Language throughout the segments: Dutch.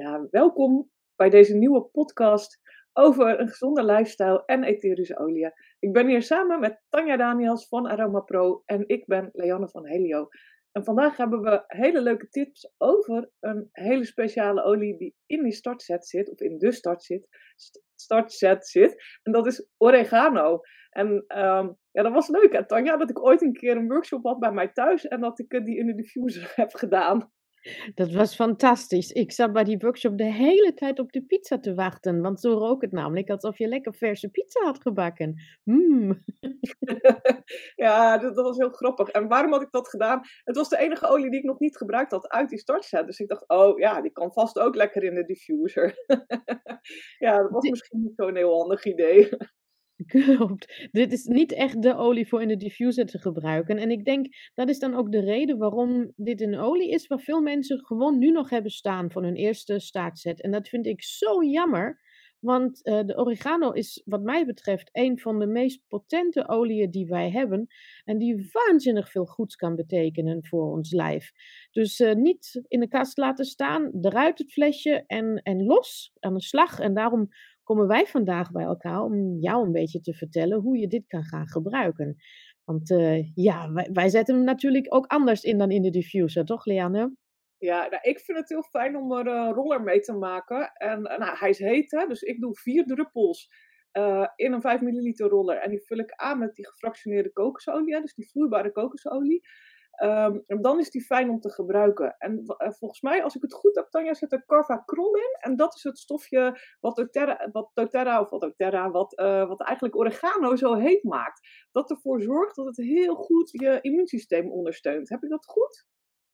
Ja, welkom bij deze nieuwe podcast over een gezonde lifestyle en etherische olie. Ik ben hier samen met Tanja Daniels van Aroma Pro en ik ben Leanne van Helio. En vandaag hebben we hele leuke tips over een hele speciale olie die in die startset zit, of in de start zit, startset zit. En dat is oregano. En um, ja, dat was leuk, hè, Tanja, dat ik ooit een keer een workshop had bij mij thuis en dat ik die in de diffuser heb gedaan. Dat was fantastisch. Ik zat bij die workshop de hele tijd op de pizza te wachten, want zo rook het namelijk alsof je lekker verse pizza had gebakken. Mm. ja, dat, dat, was heel grappig. En waarom had ik dat gedaan? Het was de enige olie die ik nog niet gebruikt had uit die startset. Dus ik dacht, oh ja, die kan vast ook lekker in de diffuser. ja, dat was misschien niet zo'n heel handig idee. Klopt. Dit is niet echt de olie voor in de diffuser te gebruiken. En ik denk dat is dan ook de reden waarom dit een olie is waar veel mensen gewoon nu nog hebben staan van hun eerste startset. En dat vind ik zo jammer. Want uh, de oregano is, wat mij betreft, een van de meest potente oliën die wij hebben. En die waanzinnig veel goeds kan betekenen voor ons lijf. Dus uh, niet in de kast laten staan, eruit het flesje en, en los aan de slag. En daarom komen wij vandaag bij elkaar om jou een beetje te vertellen hoe je dit kan gaan gebruiken. Want uh, ja, wij, zetten hem natuurlijk ook anders in dan in de diffuser, toch Leanne? Ja, nou, ik vind het heel fijn om er een roller mee te maken. En nou, hij is heet, hè, dus ik doe vier druppels uh, in een 5 milliliter roller. En die vul ik aan met die gefractioneerde kokosolie, dus die vloeibare kokosolie. Um, en dan is die fijn om te gebruiken. En uh, volgens mij, als ik het goed heb, Tanja, zit er carvacrol in. En dat is het stofje wat doTERRA, wat of wat doTERRA, wat, uh, wat eigenlijk oregano zo heet maakt. Dat ervoor zorgt dat het heel goed je immuunsysteem ondersteunt. Heb ik dat goed?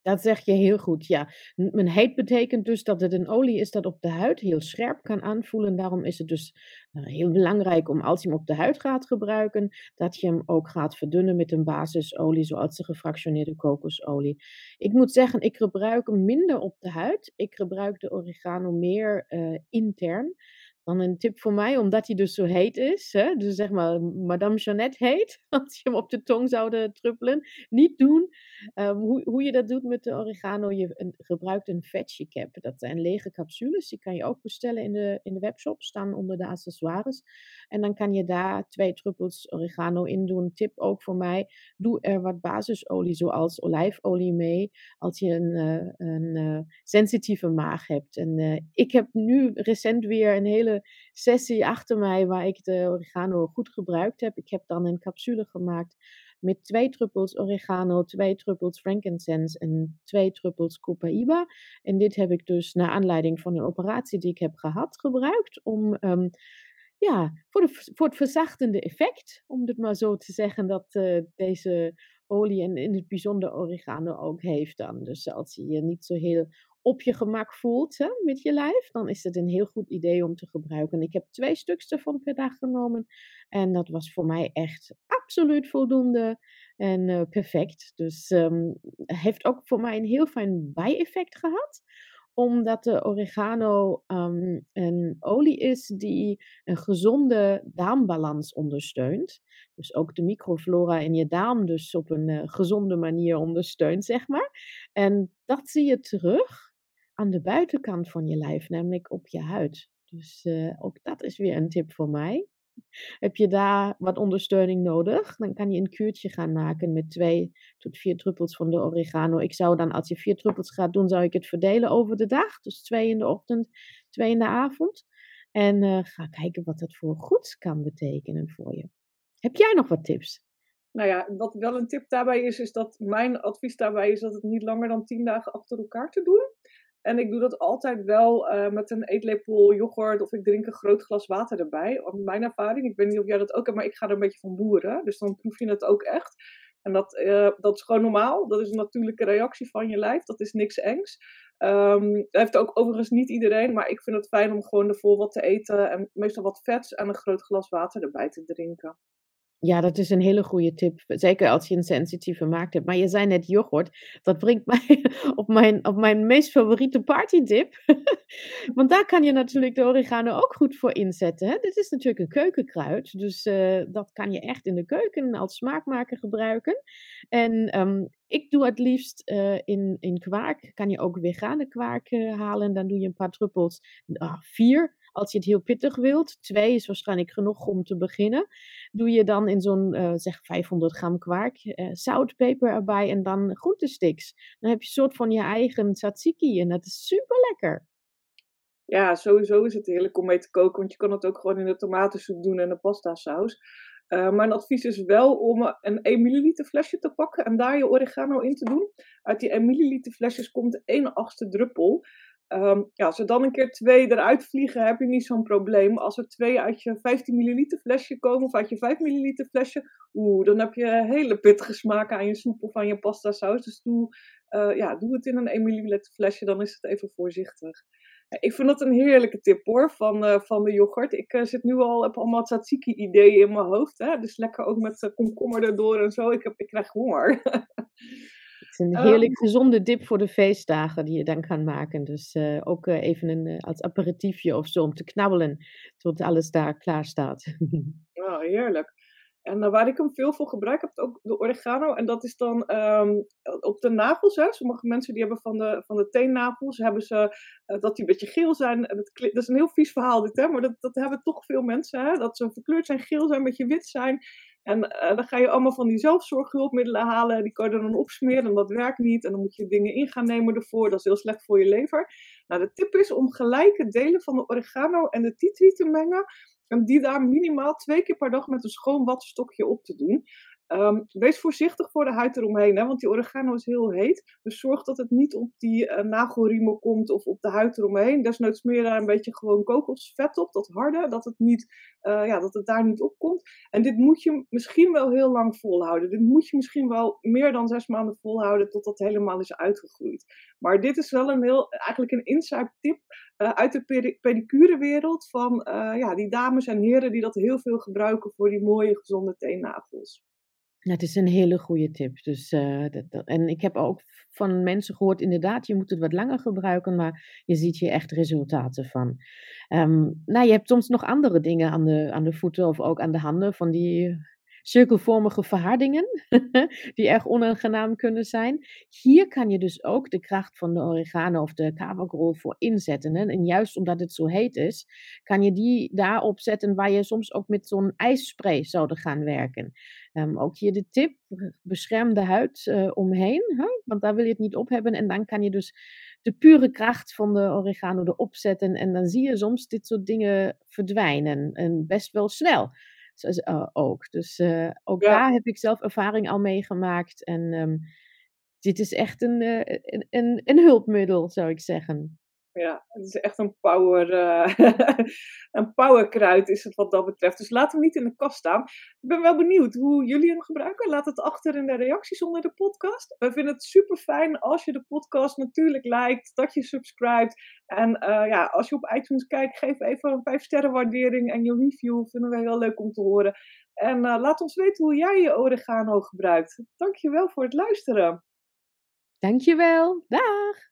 Dat zeg je heel goed, ja. Een heet betekent dus dat het een olie is dat op de huid heel scherp kan aanvoelen. Daarom is het dus uh, heel belangrijk om als je hem op de huid gaat gebruiken, dat je hem ook gaat verdunnen met een basisolie, zoals de gefractioneerde kokosolie. Ik moet zeggen, ik gebruik hem minder op de huid. Ik gebruik de oregano meer uh, intern. Dan een tip voor mij, omdat hij dus zo heet is. Hè? Dus zeg maar Madame Jeannette heet. Als je hem op de tong zouden truppelen. Niet doen. Um, hoe, hoe je dat doet met de oregano. Je een, gebruikt een veggie cap. Dat zijn lege capsules. Die kan je ook bestellen in de, in de webshop. Staan onder de accessoires. En dan kan je daar twee druppels oregano in doen. Tip ook voor mij. Doe er wat basisolie zoals olijfolie mee. Als je een, uh, een uh, sensitieve maag hebt. En uh, ik heb nu recent weer een hele sessie achter mij waar ik de oregano goed gebruikt heb. Ik heb dan een capsule gemaakt met twee druppels oregano, twee druppels frankincense en twee druppels copaiba. En dit heb ik dus naar aanleiding van een operatie die ik heb gehad gebruikt om... Um, ja, voor, de, voor, het verzachtende effect, om het maar zo te zeggen, dat uh, deze olie en in het bijzonder oregano ook heeft dan. Dus als je je niet zo heel op je gemak voelt hè, met je lijf, dan is het een heel goed idee om te gebruiken. Ik heb twee stuks ervan per dag genomen en dat was voor mij echt absoluut voldoende en uh, perfect. Dus um, heeft ook voor mij een heel fijn bijeffect gehad omdat de oregano um, een olie is die een gezonde darmbalans ondersteunt. Dus ook de microflora in je darm dus op een uh, gezonde manier ondersteunt, zeg maar. En dat zie je terug aan de buitenkant van je lijf, namelijk op je huid. Dus uh, ook dat is weer een tip voor mij. Heb je daar wat ondersteuning nodig, dan kan je een kuurtje gaan maken met twee tot vier druppels van de oregano. Ik zou dan, als je vier druppels gaat doen, zou ik het verdelen over de dag. Dus twee in de ochtend, twee in de avond. En uh, ga kijken wat dat voor goed kan betekenen voor je. Heb jij nog wat tips? Nou ja, wat wel een tip daarbij is, is dat mijn advies daarbij is dat het niet langer dan tien dagen achter elkaar te doen. En ik doe dat altijd wel uh, met een eetlepel yoghurt of ik drink een groot glas water erbij. Op mijn ervaring, ik weet niet of jij dat ook hebt, maar ik ga er een beetje van boeren. Dus dan proef je het ook echt. En dat, uh, dat is gewoon normaal. Dat is een natuurlijke reactie van je lijf. Dat is niks engs. Um, dat heeft ook overigens niet iedereen, maar ik vind het fijn om gewoon ervoor wat te eten en meestal wat vets en een groot glas water erbij te drinken. Ja, dat is een hele goede tip. Zeker als je een sensitieve maag hebt. Maar je zei net yoghurt. Dat brengt mij op mijn, op mijn meest favoriete partytip. Want daar kan je natuurlijk de oregano ook goed voor inzetten. Hè? Dit is natuurlijk een keukenkruid. Dus uh, dat kan je echt in de keuken als smaakmaker gebruiken. En um, ik doe het liefst uh, in, in kwark. Kan je ook vegane kwark uh, halen. Dan doe je een paar druppels. Uh, vier als je het heel pittig wilt, twee is waarschijnlijk genoeg om te beginnen. Doe je dan in zo'n uh, zeg 500 gram kwark, uh, zout, peper erbij en dan groentesticks. Dan heb je een soort van je eigen tzatziki en dat is super lekker. Ja, sowieso is het heerlijk om mee te koken, want je kan het ook gewoon in de tomatensoep doen en de pasta saus. Uh, mijn advies is wel om een 1 milliliter flesje te pakken en daar je oregano in te doen. Uit die 1 milliliter flesjes komt 1 achtste druppel. Um, ja, als er dan een keer twee eruit vliegen, heb je niet zo'n probleem. Als er twee uit je 15 milliliter flesje komen of uit je 5 milliliter flesje, oeh, dan heb je hele pittige smaken aan je soep of aan je pasta saus. Dus doe, uh, ja, doe het in een 1 milliliter flesje, dan is het even voorzichtig. ik vind dat een heerlijke tip hoor, van, uh, van de yoghurt. Ik uh, zit nu al, heb allemaal tzatziki-ideeën in mijn hoofd. Hè? Dus lekker ook met komkommer erdoor en zo. Ik, heb, ik krijg honger. Het is een oh. heerlijk gezonde dip voor de feestdagen die je dan kan maken. Dus uh, ook uh, even een, uh, als aperitiefje of zo om te knabbelen tot alles daar klaar staat. oh, heerlijk. En waar ik hem veel voor gebruik, heb ook de oregano. En dat is dan um, op de nagels. Hè. Sommige mensen die hebben van de, van de teennagels, hebben ze dat die een beetje geel zijn. En dat, is een heel vies verhaal dit, hè, maar dat, dat hebben toch veel mensen. Hè, dat ze verkleurd zijn, geel zijn, een beetje wit zijn. En uh, dan ga je allemaal van die zelfzorghulpmiddelen halen. Die kan je dan opsmeren en dat werkt niet. En dan moet je dingen in gaan nemen ervoor. Dat is heel slecht voor je lever. Nou, de tip is om gelijke delen van de oregano en de tree te mengen. En die daar minimaal twee keer per dag met een schoon wattenstokje op te doen. Um, wees voorzichtig voor de huid eromheen, hè, want die oregano is heel heet. Dus zorg dat het niet op die uh, nagelriemen komt of op de huid eromheen. Desnoods smeer daar een beetje gewoon kokosvet op, dat harde, dat het, niet, uh, ja, dat het daar niet op komt. En dit moet je misschien wel heel lang volhouden. Dit moet je misschien wel meer dan zes maanden volhouden tot dat helemaal is uitgegroeid. Maar dit is wel een heel, eigenlijk een inside tip uh, uit de pedicurewereld van ja, die dames en heren die dat heel veel gebruiken voor die mooie gezonde teennagels. Het is een hele goede tip. Dus, uh, dat, dat, en ik heb ook van mensen gehoord, inderdaad, je moet het wat langer gebruiken, maar je ziet hier echt resultaten van. Um, nou, je hebt soms nog andere dingen aan de, aan de voeten of ook aan de handen, van die cirkelvormige verhardingen, die erg onaangenaam kunnen zijn. Hier kan je dus ook de kracht van de oregano of de kavagrol voor inzetten. En juist omdat het zo heet is, kan je die daarop zetten waar je soms ook met zo'n ijsspray zouden gaan werken. Um, ook hier de tip, bescherm de huid uh, omheen, hè? want daar wil je het niet op hebben. En dan kan je dus de pure kracht van de oregano erop zetten. En dan zie je soms dit soort dingen verdwijnen. En best wel snel uh, ook. Dus uh, ook ja. daar heb ik zelf ervaring al meegemaakt. En um, dit is echt een, een, een, een, hulpmiddel, zou ik zeggen. Ja, het is echt een power, uh, een powerkruid is het wat dat betreft. Dus laat hem niet in de kast staan. Ik ben wel benieuwd hoe jullie hem gebruiken. Laat het achter in de reacties onder de podcast. We vinden het super fijn als je de podcast natuurlijk liked, dat je subscribt. En uh, ja, als je op iTunes kijkt, geef even een 5 sterren waardering en je review. Vinden we heel leuk om te horen. En uh, laat ons weten hoe jij je oregano gebruikt. Dankjewel voor het luisteren. Dankjewel. Dag.